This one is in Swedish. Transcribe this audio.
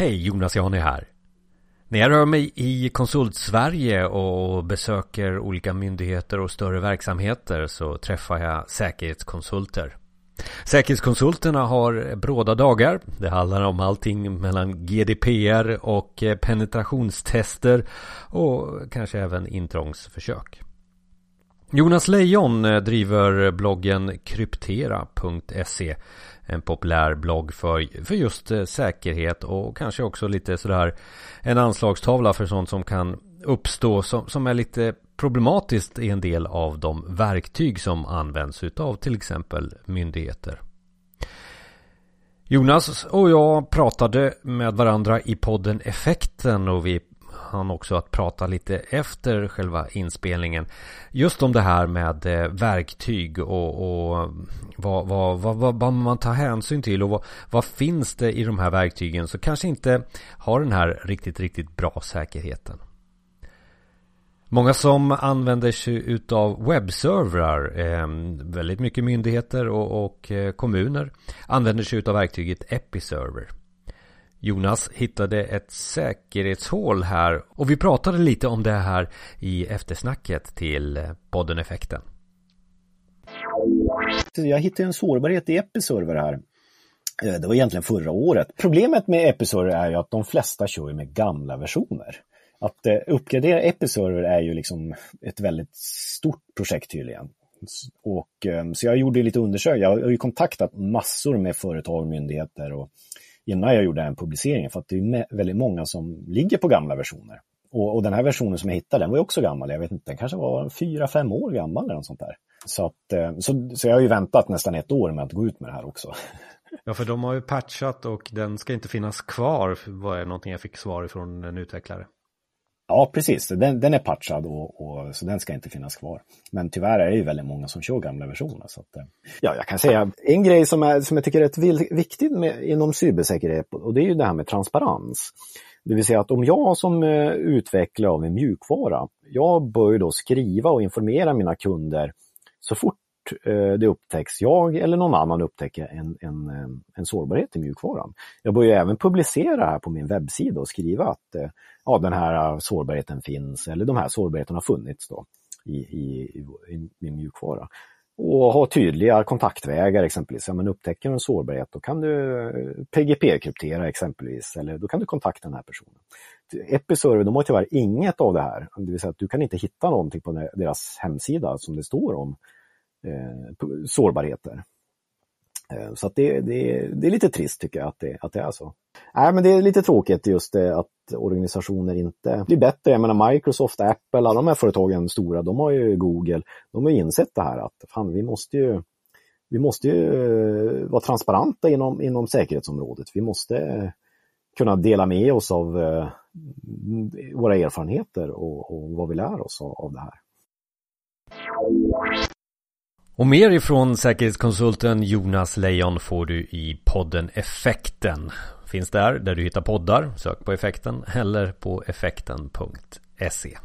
Hej, Jonas Jani här. När jag rör mig i Konsult-Sverige och besöker olika myndigheter och större verksamheter så träffar jag säkerhetskonsulter. Säkerhetskonsulterna har bråda dagar. Det handlar om allting mellan GDPR och penetrationstester och kanske även intrångsförsök. Jonas Lejon eh, driver bloggen kryptera.se en populär blogg för, för just eh, säkerhet och kanske också lite sådär en anslagstavla för sånt som kan uppstå som, som är lite problematiskt i en del av de verktyg som används utav till exempel myndigheter. Jonas och jag pratade med varandra i podden Effekten och vi han också att prata lite efter själva inspelningen. Just om det här med eh, verktyg och, och vad, vad, vad, vad, man tar hänsyn till och vad, vad finns det i de här verktygen som kanske inte har den här riktigt, riktigt bra säkerheten. Många som använder sig utav webbservrar, ehm, väldigt mycket myndigheter och, och eh, kommuner använder sig utav verktyget Episerver. Jonas hittade ett säkerhetshål här och vi pratade lite om det här i eftersnacket till podden Effekten. Jag hittade en sårbarhet i Episerver här. Eh, det var egentligen förra året. Problemet med Episerver är ju att de flesta kör med gamla versioner. Att eh, uppgradera Episerver är ju liksom ett väldigt stort projekt tydligen. Och, eh, så jag gjorde lite undersökningar. Jag har ju kontaktat massor med företag och myndigheter och innan jag gjorde den publiceringen för att det är väldigt många som ligger på gamla versioner. Och, och, den här versionen som jag hittade, den var ju också gammal. Jag vet inte, den kanske var fyra, fem år gammal eller något sånt där. Så, att, eh, så, så jag har ju väntat nästan ett år med att gå ut med det här också. Ja, för de har ju patchat och den ska inte finnas kvar, var det någonting jag fick svar ifrån en utvecklare. Ja, precis. Den, den är patchad och, och, så den ska inte finnas kvar. Men tyvärr är det ju väldigt många som kör gamla versioner. Så att, eh, ja, jag kan säga en grej som, är, som jag tycker är rätt viktigt med, inom cybersäkerhet och det är ju det här med transparens. Det vill säga att om jag som eh, utvecklare av en mjukvara, jag bör ju då skriva och informera mina kunder så fort fort eh, det upptäcks, jag eller någon annan upptäcker en, en, eh, en sårbarhet i mjukvaran. Jag bör ju även publicera det här på min webbsida och skriva att eh, ja, den här sårbarheten finns eller de här sårbarheterna har funnits då i, i, i min mjukvara. Och ha tydliga kontaktvägar exempelvis. Ja, men upptäcker en sårbarhet då kan du PGP-kryptera exempelvis eller då kan du kontakta den här personen. Episerver de har tyvärr inget av det här. Det vill säga att du kan inte hitta någonting på deras hemsida som det står om Eh, sårbarheter. Eh, så att det, det, det, är lite trist tycker jag att det, att det är så. Nej, men det är lite tråkigt just det att organisationer inte blir bättre. Jag menar Microsoft, Apple, alla de här företagen stora, de har ju Google, de har insett det här att fan, vi måste ju vi måste ju vara transparenta inom, inom säkerhetsområdet. Vi måste kunna dela med oss av våra erfarenheter och, och, vad vi lär oss av, av det här. Och mer ifrån säkerhetskonsulten Jonas Lejon får du i podden Effekten. Finns där, där du hittar poddar. Sök på effekten eller på effekten.se.